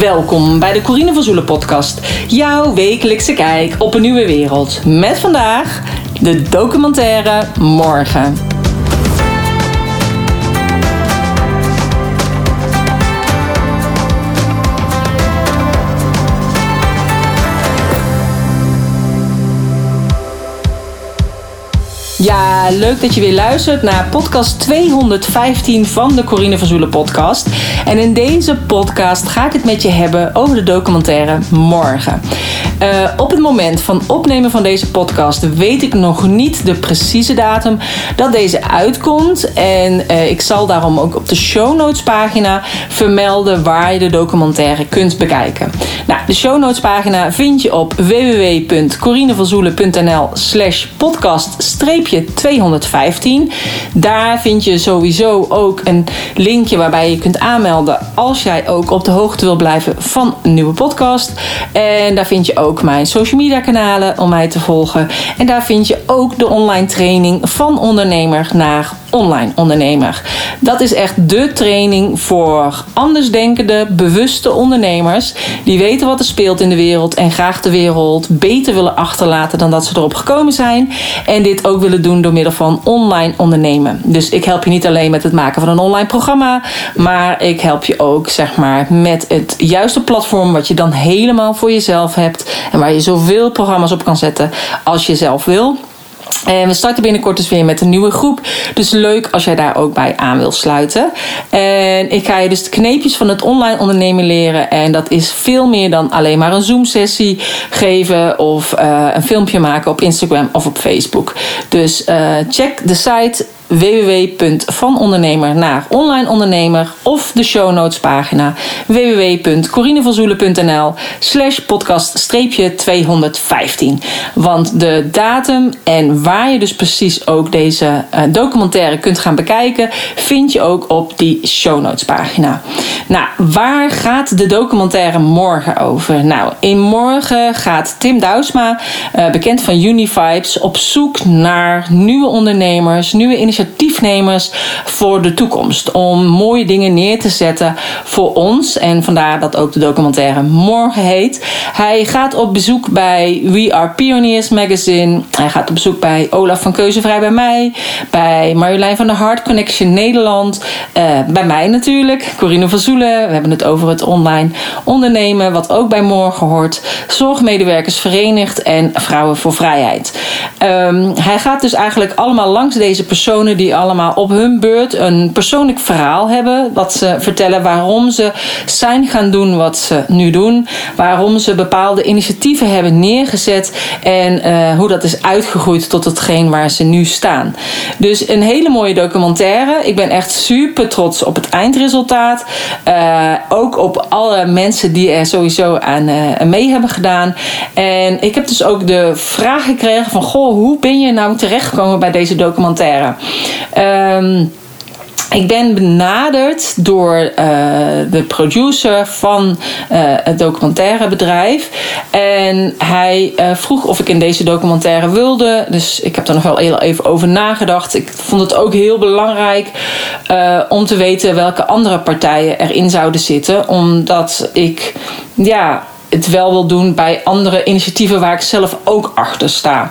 Welkom bij de Corine van Zoelen podcast. Jouw wekelijkse kijk op een nieuwe wereld. Met vandaag de documentaire Morgen. Ja, leuk dat je weer luistert naar podcast 215 van de Corine van Zoelen podcast. En in deze podcast ga ik het met je hebben over de documentaire Morgen. Uh, op het moment van opnemen van deze podcast weet ik nog niet de precieze datum dat deze uitkomt. En uh, ik zal daarom ook op de show notes pagina vermelden waar je de documentaire kunt bekijken. Nou, de show notes pagina vind je op www.corinevanzoelen.nl slash podcast 215. Daar vind je sowieso ook een linkje waarbij je kunt aanmelden als jij ook op de hoogte wil blijven van een nieuwe podcast. En daar vind je ook mijn social media kanalen om mij te volgen. En daar vind je ook de online training van ondernemer naar online ondernemer. Dat is echt de training voor andersdenkende, bewuste ondernemers die weten wat er speelt in de wereld en graag de wereld beter willen achterlaten dan dat ze erop gekomen zijn. En dit ook willen doen door middel van online ondernemen. Dus ik help je niet alleen met het maken van een online programma, maar ik help je ook zeg maar met het juiste platform wat je dan helemaal voor jezelf hebt en waar je zoveel programma's op kan zetten als je zelf wil. En we starten binnenkort dus weer met een nieuwe groep. Dus leuk als jij daar ook bij aan wil sluiten. En ik ga je dus de kneepjes van het online ondernemen leren. En dat is veel meer dan alleen maar een Zoom-sessie geven of uh, een filmpje maken op Instagram of op Facebook. Dus uh, check de site www.vanondernemer naar online ondernemer of de show notes pagina www.corinevanzoelen.nl slash podcast 215. Want de datum en waar je dus precies ook deze uh, documentaire kunt gaan bekijken, vind je ook op die show notes pagina. Nou, waar gaat de documentaire morgen over? Nou, in morgen gaat Tim Douwsma, uh, bekend van Univibes, op zoek naar nieuwe ondernemers, nieuwe initiatiefnemers voor de toekomst. Om mooie dingen neer te zetten voor ons. En vandaar dat ook de documentaire morgen heet. Hij gaat op bezoek bij We Are Pioneers magazine. Hij gaat op bezoek bij Olaf van Keuzevrij bij mij. Bij Marjolein van der Hart Connection Nederland. Uh, bij mij natuurlijk, Corine van Zoelen. We hebben het over het online ondernemen, wat ook bij morgen hoort. Zorgmedewerkers Verenigd en Vrouwen voor Vrijheid. Um, hij gaat dus eigenlijk allemaal langs deze personen die allemaal op hun beurt een persoonlijk verhaal hebben. Wat ze vertellen waarom ze zijn gaan doen wat ze nu doen. Waarom ze bepaalde initiatieven hebben neergezet. En uh, hoe dat is uitgegroeid tot hetgeen waar ze nu staan. Dus een hele mooie documentaire. Ik ben echt super trots op het eindresultaat. Uh, ook op alle mensen die er sowieso aan uh, mee hebben gedaan. En ik heb dus ook de vraag gekregen van... Goh, hoe ben je nou terechtgekomen bij deze documentaire? Um, ik ben benaderd door uh, de producer van uh, het documentaire bedrijf. En hij uh, vroeg of ik in deze documentaire wilde. Dus ik heb er nog wel heel even over nagedacht. Ik vond het ook heel belangrijk om te weten welke andere partijen erin zouden zitten. Omdat ik ja, het wel wil doen bij andere initiatieven waar ik zelf ook achter sta.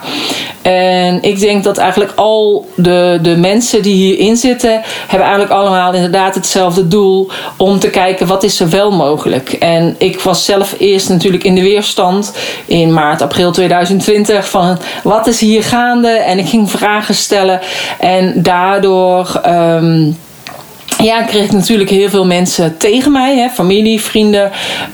En ik denk dat eigenlijk al de, de mensen die hierin zitten, hebben eigenlijk allemaal inderdaad hetzelfde doel om te kijken wat is er wel mogelijk. En ik was zelf eerst natuurlijk in de weerstand in maart, april 2020 van wat is hier gaande? En ik ging vragen stellen en daardoor. Um, ja, kreeg ik natuurlijk heel veel mensen tegen mij, hè, familie, vrienden,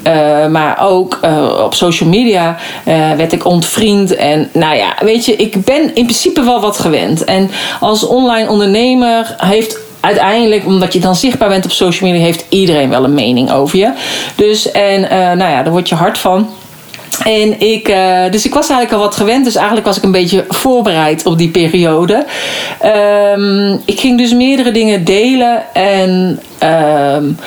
uh, maar ook uh, op social media uh, werd ik ontvriend. En nou ja, weet je, ik ben in principe wel wat gewend. En als online ondernemer heeft uiteindelijk, omdat je dan zichtbaar bent op social media, heeft iedereen wel een mening over je. Dus en nou ja, daar word je hard van. En ik, uh, dus ik was eigenlijk al wat gewend. Dus eigenlijk was ik een beetje voorbereid op die periode. Um, ik ging dus meerdere dingen delen. En um,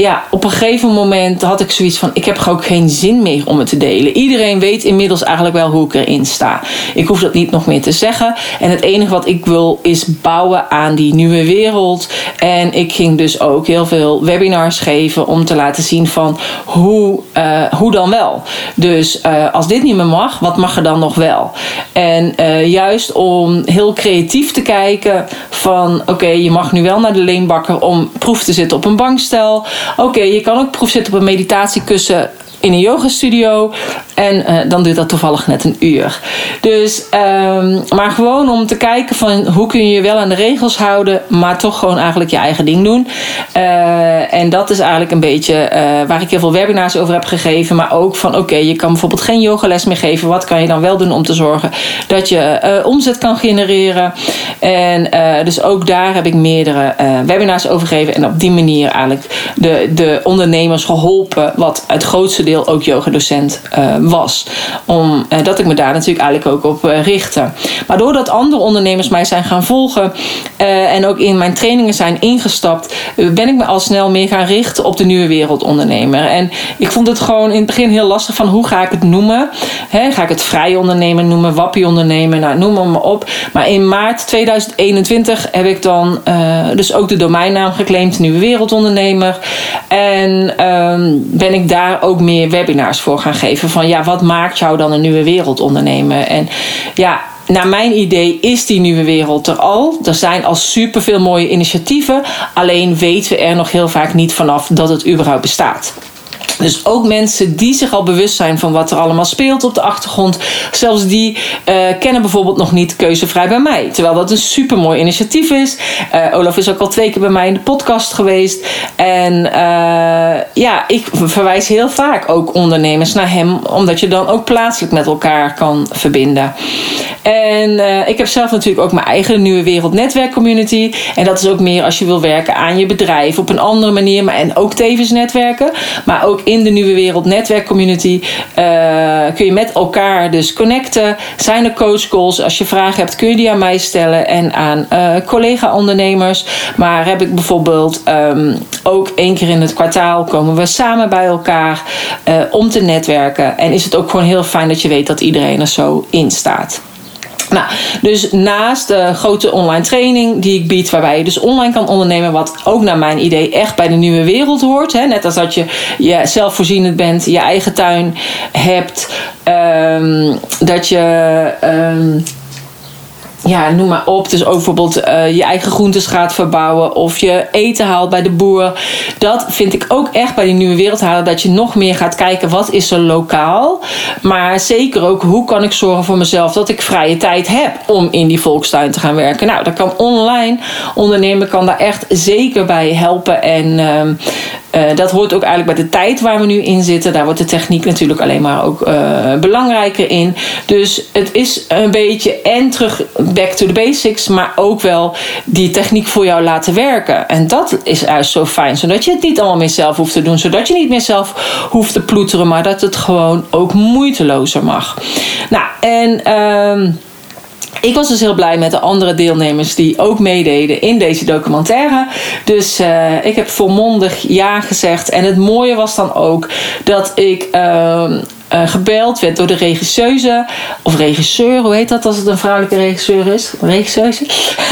ja, op een gegeven moment had ik zoiets van: ik heb ook geen zin meer om het te delen. Iedereen weet inmiddels eigenlijk wel hoe ik erin sta. Ik hoef dat niet nog meer te zeggen. En het enige wat ik wil is bouwen aan die nieuwe wereld. En ik ging dus ook heel veel webinars geven om te laten zien van hoe, uh, hoe dan wel. Dus uh, als dit niet meer mag, wat mag er dan nog wel? En uh, juist om heel creatief te kijken van oké, je mag nu wel naar de leenbakker om proef te zitten op een bankstel. Oké, je kan ook proef zitten op een meditatiekussen in een yogastudio. En uh, dan duurt dat toevallig net een uur. Dus, um, maar gewoon om te kijken van hoe kun je je wel aan de regels houden, maar toch gewoon eigenlijk je eigen ding doen. Uh, en dat is eigenlijk een beetje uh, waar ik heel veel webinars over heb gegeven. Maar ook van oké, je kan bijvoorbeeld geen yogales meer geven. Wat kan je dan wel doen om te zorgen dat je omzet kan genereren? En dus ook daar heb ik meerdere webinars over gegeven. En op die manier eigenlijk de, de ondernemers geholpen, wat het grootste deel ook yogadocent uh, was. Omdat uh, ik me daar natuurlijk eigenlijk ook op uh, richtte. Maar doordat andere ondernemers mij zijn gaan volgen en ook in mijn trainingen zijn ingestapt, ben ik me al snel meer gaan richten op de nieuwe wereldondernemer. En ik vond het gewoon in het begin heel lastig van hoe ga ik het noemen? Ga ik het vrij ondernemer noemen, wappie ondernemer, nou, noem maar, maar op. Maar in maart 2021 heb ik dan dus ook de domeinnaam geclaimd, Nieuwe Wereldondernemer. En um, ben ik daar ook meer webinars voor gaan geven. Van ja, wat maakt jou dan een nieuwe wereld ondernemen? En ja, naar mijn idee is die nieuwe wereld er al. Er zijn al superveel mooie initiatieven. Alleen weten we er nog heel vaak niet vanaf dat het überhaupt bestaat. Dus ook mensen die zich al bewust zijn van wat er allemaal speelt op de achtergrond, zelfs die uh, kennen bijvoorbeeld nog niet Keuzevrij bij mij. Terwijl dat een super mooi initiatief is. Uh, Olaf is ook al twee keer bij mij in de podcast geweest. En uh, ja, ik verwijs heel vaak ook ondernemers naar hem, omdat je dan ook plaatselijk met elkaar kan verbinden. En ik heb zelf natuurlijk ook mijn eigen Nieuwe Wereld netwerkcommunity. En dat is ook meer als je wil werken aan je bedrijf op een andere manier. Maar, en ook tevens netwerken. Maar ook in de Nieuwe Wereld netwerkcommunity uh, kun je met elkaar dus connecten. Zijn er coachcalls? Als je vragen hebt, kun je die aan mij stellen en aan uh, collega-ondernemers. Maar heb ik bijvoorbeeld um, ook één keer in het kwartaal komen we samen bij elkaar uh, om te netwerken. En is het ook gewoon heel fijn dat je weet dat iedereen er zo in staat. Nou, dus naast de grote online training die ik bied, waarbij je dus online kan ondernemen, wat ook naar mijn idee echt bij de nieuwe wereld hoort. Hè? Net als dat je, je zelfvoorzienend bent, je eigen tuin hebt, um, dat je. Um, ja, noem maar op. Dus ook bijvoorbeeld uh, je eigen groentes gaat verbouwen of je eten haalt bij de boer. Dat vind ik ook echt bij die nieuwe wereld halen. Dat je nog meer gaat kijken wat is er lokaal. Maar zeker ook hoe kan ik zorgen voor mezelf dat ik vrije tijd heb om in die volkstuin te gaan werken. Nou, dat kan online. Ondernemen kan daar echt zeker bij helpen. En uh, dat hoort ook eigenlijk bij de tijd waar we nu in zitten. Daar wordt de techniek natuurlijk alleen maar ook uh, belangrijker in. Dus het is een beetje en terug back to the basics, maar ook wel die techniek voor jou laten werken. En dat is juist zo fijn, zodat je het niet allemaal meer zelf hoeft te doen, zodat je niet meer zelf hoeft te ploeteren, maar dat het gewoon ook moeitelozer mag. Nou, en. Uh, ik was dus heel blij met de andere deelnemers die ook meededen in deze documentaire. Dus uh, ik heb volmondig ja gezegd. En het mooie was dan ook dat ik. Uh, uh, gebeld werd door de regisseuse. Of regisseur, hoe heet dat als het een vrouwelijke regisseur is? Regisseuse.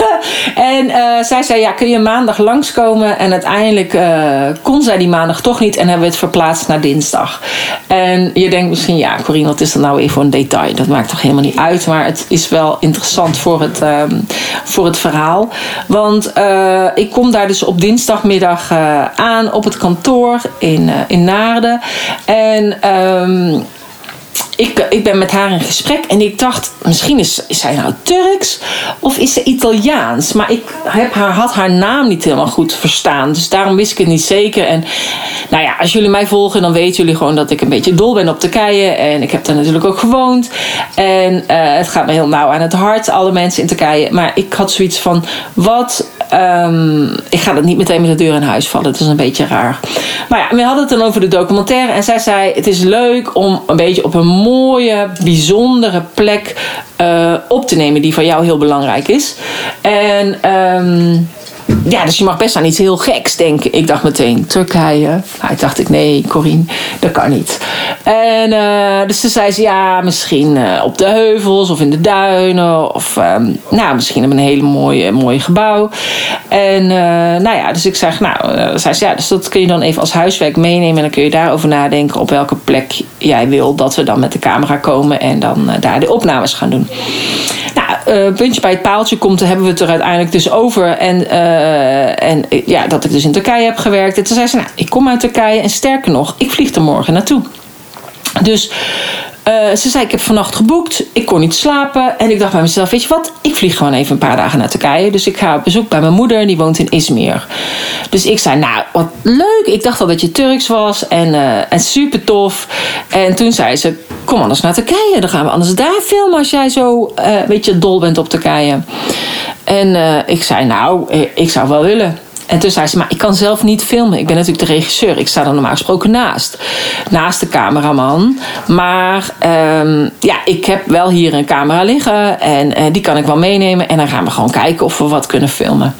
en uh, zij zei: Ja, kun je maandag langskomen? En uiteindelijk uh, kon zij die maandag toch niet en hebben we het verplaatst naar dinsdag. En je denkt misschien: Ja, Corine, wat is dat nou even voor een detail? Dat maakt toch helemaal niet uit. Maar het is wel interessant voor het, um, voor het verhaal. Want ik kom daar dus op dinsdagmiddag aan op het kantoor in, in Naarden. En. Um, ik, ik ben met haar in gesprek en ik dacht, misschien is, is zij nou Turks of is ze Italiaans? Maar ik heb haar, had haar naam niet helemaal goed verstaan. Dus daarom wist ik het niet zeker. En nou ja, als jullie mij volgen, dan weten jullie gewoon dat ik een beetje dol ben op Turkije. En ik heb daar natuurlijk ook gewoond. En uh, het gaat me heel nauw aan het hart, alle mensen in Turkije. Maar ik had zoiets van, wat Um, ik ga dat niet meteen met de deur in huis vallen. Dat is een beetje raar. Maar ja, we hadden het dan over de documentaire. En zij zei: Het is leuk om een beetje op een mooie, bijzondere plek uh, op te nemen. Die voor jou heel belangrijk is. En. Um, ja, dus je mag best aan iets heel geks denken. Ik dacht meteen, Turkije. Nou, dacht ik, nee, Corine, dat kan niet. En uh, dus toen zei ze, ja, misschien uh, op de heuvels of in de duinen. Of um, nou, misschien op een hele mooie, mooie gebouw. En uh, nou ja, dus ik zeg, nou, zei ze, ja, dus dat kun je dan even als huiswerk meenemen. En dan kun je daarover nadenken op welke plek jij wil dat we dan met de camera komen. En dan daar de opnames gaan doen. Nou, puntje bij het paaltje komt, hebben we het er uiteindelijk dus over. En, uh, en ja, dat ik dus in Turkije heb gewerkt. En toen zei ze, nou, ik kom uit Turkije en sterker nog, ik vlieg er morgen naartoe. Dus uh, ze zei, ik heb vannacht geboekt. Ik kon niet slapen. En ik dacht bij mezelf, weet je wat? Ik vlieg gewoon even een paar dagen naar Turkije. Dus ik ga op bezoek bij mijn moeder. Die woont in Izmir. Dus ik zei, nou, wat leuk. Ik dacht al dat je Turks was. En, uh, en super tof. En toen zei ze, kom anders naar Turkije. Dan gaan we anders daar filmen als jij zo uh, een beetje dol bent op Turkije. En ik zei, nou, ik zou wel willen. En toen zei ze, maar ik kan zelf niet filmen. Ik ben natuurlijk de regisseur. Ik sta er normaal gesproken naast. Naast de cameraman. Maar um, ja, ik heb wel hier een camera liggen. En uh, die kan ik wel meenemen. En dan gaan we gewoon kijken of we wat kunnen filmen.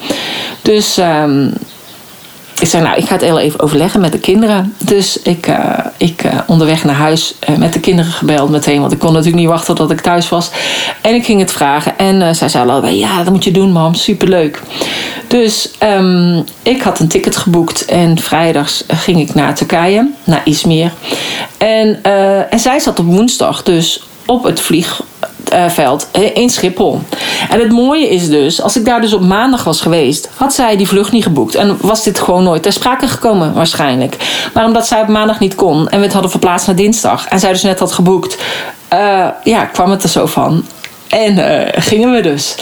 Dus... Um, ik zei, nou, ik ga het heel even overleggen met de kinderen. Dus ik, uh, ik uh, onderweg naar huis uh, met de kinderen gebeld meteen. Want ik kon natuurlijk niet wachten tot ik thuis was. En ik ging het vragen. En zij zei allebei, ja, dat moet je doen, mam. Superleuk. Dus um, ik had een ticket geboekt. En vrijdags ging ik naar Turkije, naar Izmir. En, en zij zat op woensdag dus op het vlieg, veld in Schiphol. En het mooie is dus, als ik daar dus op maandag was geweest, had zij die vlucht niet geboekt. En was dit gewoon nooit ter sprake gekomen, waarschijnlijk. Maar omdat zij op maandag niet kon en we het hadden verplaatst naar dinsdag en zij dus net had geboekt, uh, ja, kwam het er zo van. En uh, gingen we dus.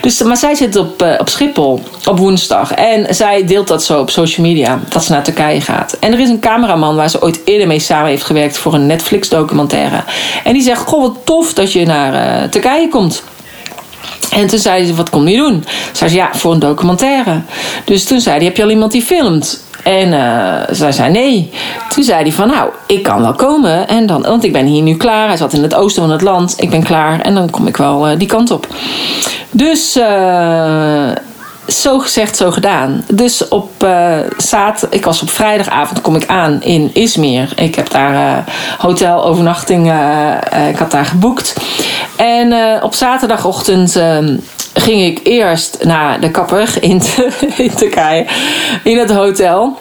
dus. Maar zij zit op, uh, op Schiphol op woensdag. En zij deelt dat zo op social media. Dat ze naar Turkije gaat. En er is een cameraman waar ze ooit eerder mee samen heeft gewerkt. Voor een Netflix documentaire. En die zegt, goh wat tof dat je naar uh, Turkije komt. En toen zei ze, wat kom je doen? Zei ze, ja, voor een documentaire. Dus toen zei hij, heb je al iemand die filmt? En uh, zij zei nee. Toen zei hij van nou, ik kan wel komen. En dan, want ik ben hier nu klaar. Hij zat in het oosten van het land. Ik ben klaar. En dan kom ik wel uh, die kant op. Dus uh, zo gezegd, zo gedaan. Dus op zaterdag, ik was op vrijdagavond, kom ik aan in Izmir. Ik heb daar hotelovernachting, ik had daar geboekt. En op zaterdagochtend ging ik eerst naar de kapper in, Turkije, in het hotel.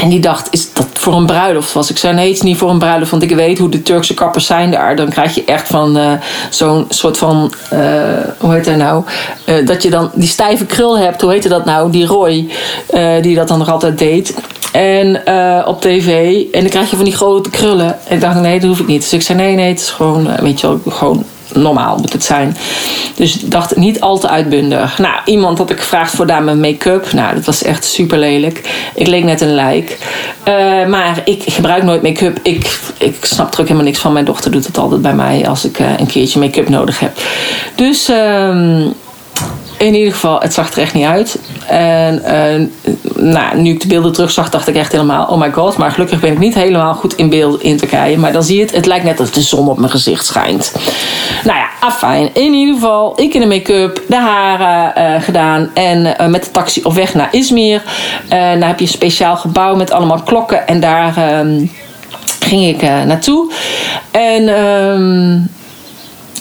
En die dacht, is dat voor een bruiloft was? Ik zei, nee, het is niet voor een bruiloft. Want ik weet hoe de Turkse kappers zijn daar. Dan krijg je echt van uh, zo'n soort van, uh, hoe heet dat nou? Uh, dat je dan die stijve krul hebt. Hoe heette dat nou? Die Roy, die dat dan nog altijd deed. En op tv. En dan krijg je van die grote krullen. En ik dacht, nee, dat hoef ik niet. Dus ik zei, nee, nee, het is gewoon, weet je wel, gewoon normaal moet het zijn. Dus ik dacht niet al te uitbundig. Nou, iemand had ik gevraagd voor mijn make-up. Nou, dat was echt super lelijk. Ik leek net een lijk. Uh, maar ik gebruik nooit make-up. Ik, ik snap er ook helemaal niks van. Mijn dochter doet het altijd bij mij als ik uh, een keertje make-up nodig heb. Dus. Uh, in ieder geval, het zag er echt niet uit. En uh, nou, nu ik de beelden terugzag, dacht ik echt helemaal: oh my god. Maar gelukkig ben ik niet helemaal goed in beeld in Turkije. Maar dan zie je het, het lijkt net alsof de zon op mijn gezicht schijnt. Nou ja, afijn. In ieder geval, ik in de make-up, de haren uh, gedaan. En uh, met de taxi op weg naar Izmir. dan heb je een speciaal gebouw met allemaal klokken. En daar ehm, ging ik naartoe. En. Um,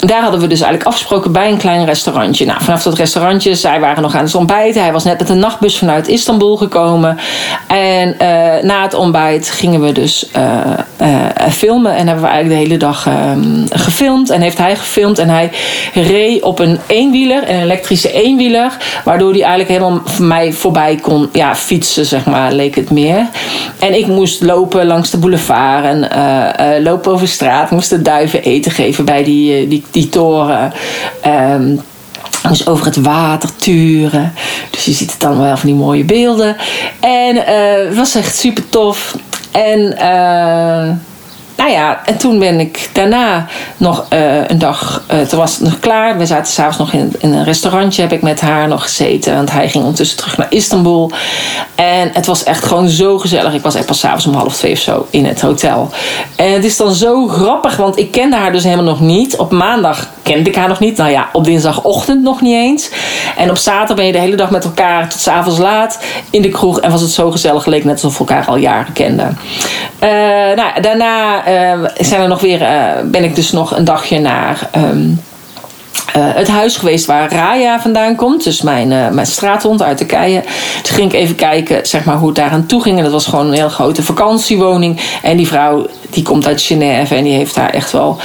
daar hadden we dus eigenlijk afgesproken bij een klein restaurantje. Nou, vanaf dat restaurantje, zij waren nog aan het ontbijten. Hij was net met een nachtbus vanuit Istanbul gekomen. En uh, na het ontbijt gingen we dus uh, uh, filmen. En hebben we eigenlijk de hele dag ehm, gefilmd. En heeft hij gefilmd. En hij reed op een eenwieler, een elektrische eenwieler. Waardoor hij eigenlijk helemaal voor mij voorbij kon ja, fietsen, zeg maar, leek het meer. En ik moest lopen langs de boulevard en lopen over straat. Moest de duiven eten geven bij die, die die toren. Um, dus over het water turen. Dus je ziet het dan wel van die mooie beelden. En uh, het was echt super tof. En uh, nou ja, en toen ben ik daarna nog uh, een dag, uh, toen was het nog klaar. We zaten s'avonds nog in, in, een restaurantje, heb ik met haar nog gezeten. Want hij ging ondertussen terug naar Istanbul. En het was echt gewoon zo gezellig. Ik was echt pas s'avonds om half twee of zo in het hotel. En het is dan zo grappig, want ik kende haar dus helemaal nog niet. Op maandag kende ik haar nog niet. Nou ja, op dinsdagochtend nog niet eens. En op zaterdag ben je de hele dag met elkaar tot s'avonds laat in de kroeg. En was het zo gezellig, leek net alsof we elkaar al jaren kenden. Uh, nou, daarna uh, zijn er nog weer, uh, ben ik dus nog een dagje naar. Um, uh, het huis geweest waar Raya vandaan komt. Dus mijn, uh, mijn straathond uit Turkije. Toen ging ik even kijken zeg maar, hoe het daar aan toe ging. En dat was gewoon een heel grote vakantiewoning. En die vrouw die komt uit Genève. En die heeft daar echt wel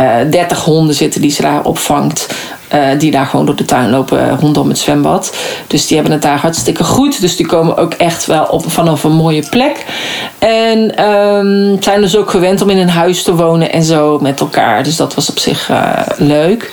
uh, 30 honden zitten die ze daar opvangt. Uh, die daar gewoon door de tuin lopen rondom het zwembad. Dus die hebben het daar hartstikke goed. Dus die komen ook echt wel op, vanaf een mooie plek. En um, zijn dus ook gewend om in een huis te wonen en zo met elkaar. Dus dat was op zich uh, leuk.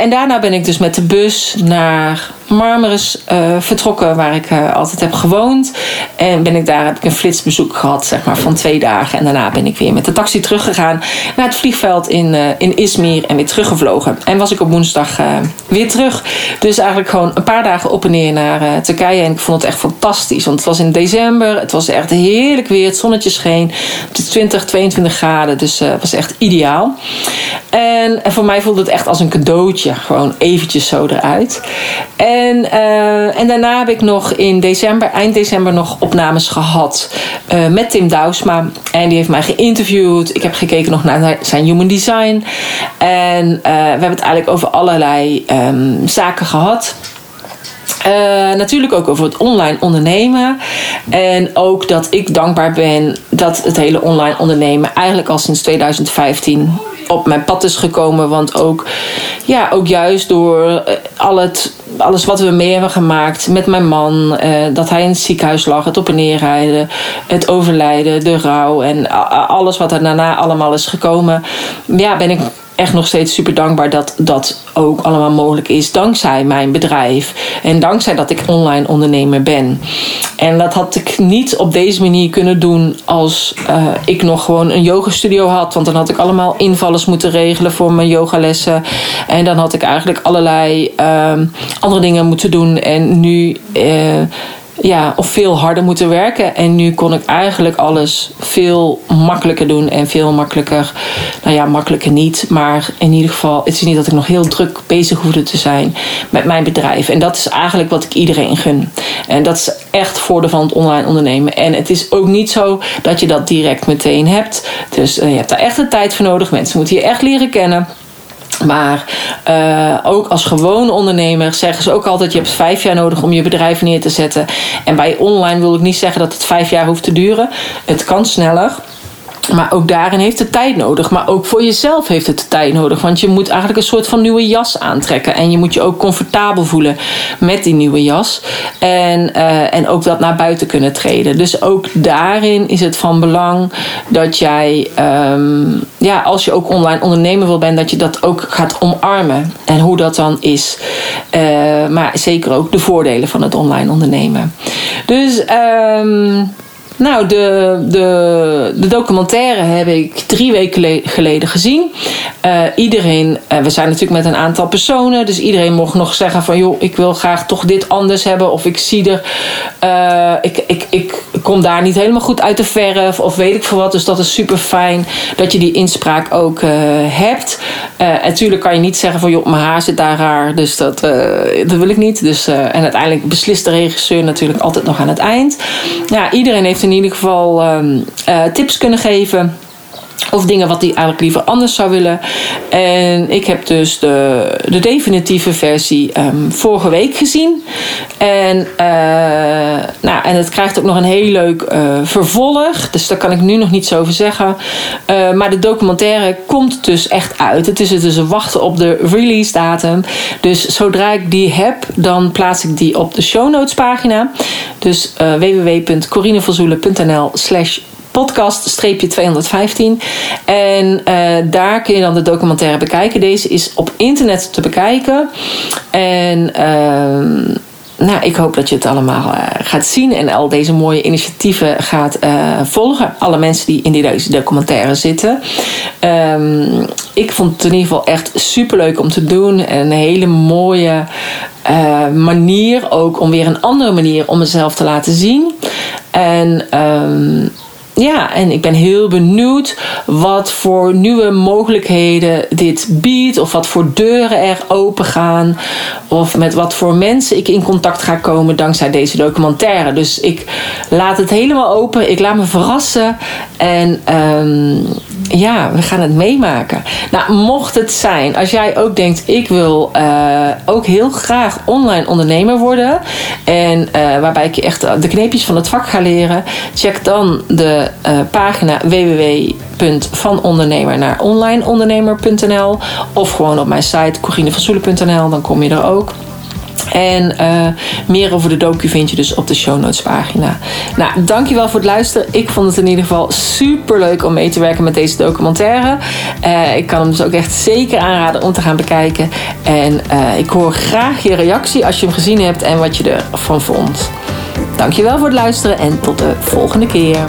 En daarna ben ik dus met de bus naar Marmaris uh, vertrokken, waar ik uh, altijd heb gewoond. En ben ik daar, heb ik een flitsbezoek gehad, zeg maar, van twee dagen. En daarna ben ik weer met de taxi teruggegaan naar het vliegveld in, uh, in Izmir en weer teruggevlogen. En was ik op woensdag weer terug. Dus eigenlijk gewoon een paar dagen op en neer naar Turkije. En ik vond het echt fantastisch, want het was in december. Het was echt heerlijk weer, het zonnetje scheen. Het is 20, 22 graden, dus het was echt ideaal. En, en voor mij voelde het echt als een cadeautje, gewoon eventjes zo eruit. En en, uh, en daarna heb ik nog in december, eind december, nog opnames gehad uh, met Tim Douwsma. En die heeft mij geïnterviewd. Ik heb gekeken nog naar zijn human design. En uh, we hebben het eigenlijk over allerlei um, zaken gehad. Natuurlijk ook over het online ondernemen. En ook dat ik dankbaar ben dat het hele online ondernemen eigenlijk al sinds 2015 op mijn pad is gekomen. Want ook, ja, ook juist door al het, alles wat we mee hebben gemaakt met mijn man. Uh, dat hij in het ziekenhuis lag, het op en neerrijden, het overlijden, de rouw en alles wat er daarna allemaal is gekomen. Ja, ben ik echt nog steeds super dankbaar dat dat ook allemaal mogelijk is dankzij mijn bedrijf en dankzij dat ik online ondernemer ben. En dat had ik niet op deze manier kunnen doen als uh, ik nog gewoon een yogastudio had, want dan had ik allemaal invallers moeten regelen voor mijn yogalessen en dan had ik eigenlijk allerlei uh, andere dingen moeten doen en nu uh, ja, of veel harder moeten werken. En nu kon ik eigenlijk alles veel makkelijker doen en veel makkelijker. Nou ja, makkelijker niet. Maar in ieder geval, het is niet dat ik nog heel druk bezig hoefde te zijn met mijn bedrijf. En dat is eigenlijk wat ik iedereen gun. En dat is echt voordeel van het online ondernemen. En het is ook niet zo dat je dat direct meteen hebt. Dus uh, je hebt daar echt de tijd voor nodig. Mensen moeten je echt leren kennen. Maar uh, ook als gewone ondernemer zeggen ze ook altijd: je hebt vijf jaar nodig om je bedrijf neer te zetten. En bij online wil ik niet zeggen dat het vijf jaar hoeft te duren. Het kan sneller. Maar ook daarin heeft het tijd nodig. Maar ook voor jezelf heeft het tijd nodig. Want je moet eigenlijk een soort van nieuwe jas aantrekken. En je moet je ook comfortabel voelen met die nieuwe jas. En, uh, en ook dat naar buiten kunnen treden. Dus ook daarin is het van belang dat jij, um, ja, als je ook online ondernemer wil bent, dat je dat ook gaat omarmen. En hoe dat dan is. Uh, maar zeker ook de voordelen van het online ondernemen. Dus. Um, nou, de, de, de documentaire heb ik drie weken geleden gezien. Uh, iedereen, uh, we zijn natuurlijk met een aantal personen, dus iedereen mocht nog zeggen van joh, ik wil graag toch dit anders hebben. Of ik zie er, uh, ik, ik, ik kom daar niet helemaal goed uit de verf of weet ik veel wat. Dus dat is super fijn dat je die inspraak ook hebt. natuurlijk kan je niet zeggen van joh, mijn haar zit daar raar, dus dat, dat wil ik niet. Dus, en uiteindelijk beslist de regisseur natuurlijk altijd nog aan het eind. Ja, iedereen heeft in ieder geval um, uh, tips kunnen geven. Of dingen wat hij eigenlijk liever anders zou willen. En ik heb dus de, de definitieve versie um, vorige week gezien. En, uh, nou, en het krijgt ook nog een heel leuk uh, vervolg. Dus daar kan ik nu nog niets over zeggen. Uh, maar de documentaire komt dus echt uit. Het is dus wachten op de release datum. Dus zodra ik die heb, dan plaats ik die op de show notes pagina. Dus www.corineverzoelen.nl slash podcast-215. En uh, daar kun je dan de documentaire bekijken. Deze is op internet te bekijken. En uh, nou, ik hoop dat je het allemaal uh, gaat zien en al deze mooie initiatieven gaat uh, volgen. Alle mensen die in deze documentaire zitten. Um, ik vond het in ieder geval echt super leuk om te doen. En een hele mooie manier ook om weer een andere manier om mezelf te laten zien. En um, ja, en ik ben heel benieuwd wat voor nieuwe mogelijkheden dit biedt. Of wat voor deuren er open gaan. Of met wat voor mensen ik in contact ga komen dankzij deze documentaire. Dus ik laat het helemaal open. Ik laat me verrassen. En um, ja, we gaan het meemaken. Nou, mocht het zijn, als jij ook denkt, ik wil uh, ook heel graag online ondernemer worden. En uh, waarbij ik je echt de kneepjes van het vak ga leren. Check dan de uh, pagina www.vanondernemer naar onlineondernemer.nl. Of gewoon op mijn site corinevansoelen.nl, dan kom je er ook. En uh, meer over de docu vind je dus op de show notes pagina. Nou, dankjewel voor het luisteren. Ik vond het in ieder geval super leuk om mee te werken met deze documentaire. Uh, ik kan hem dus ook echt zeker aanraden om te gaan bekijken. En uh, ik hoor graag je reactie als je hem gezien hebt en wat je ervan vond. Dankjewel voor het luisteren en tot de volgende keer.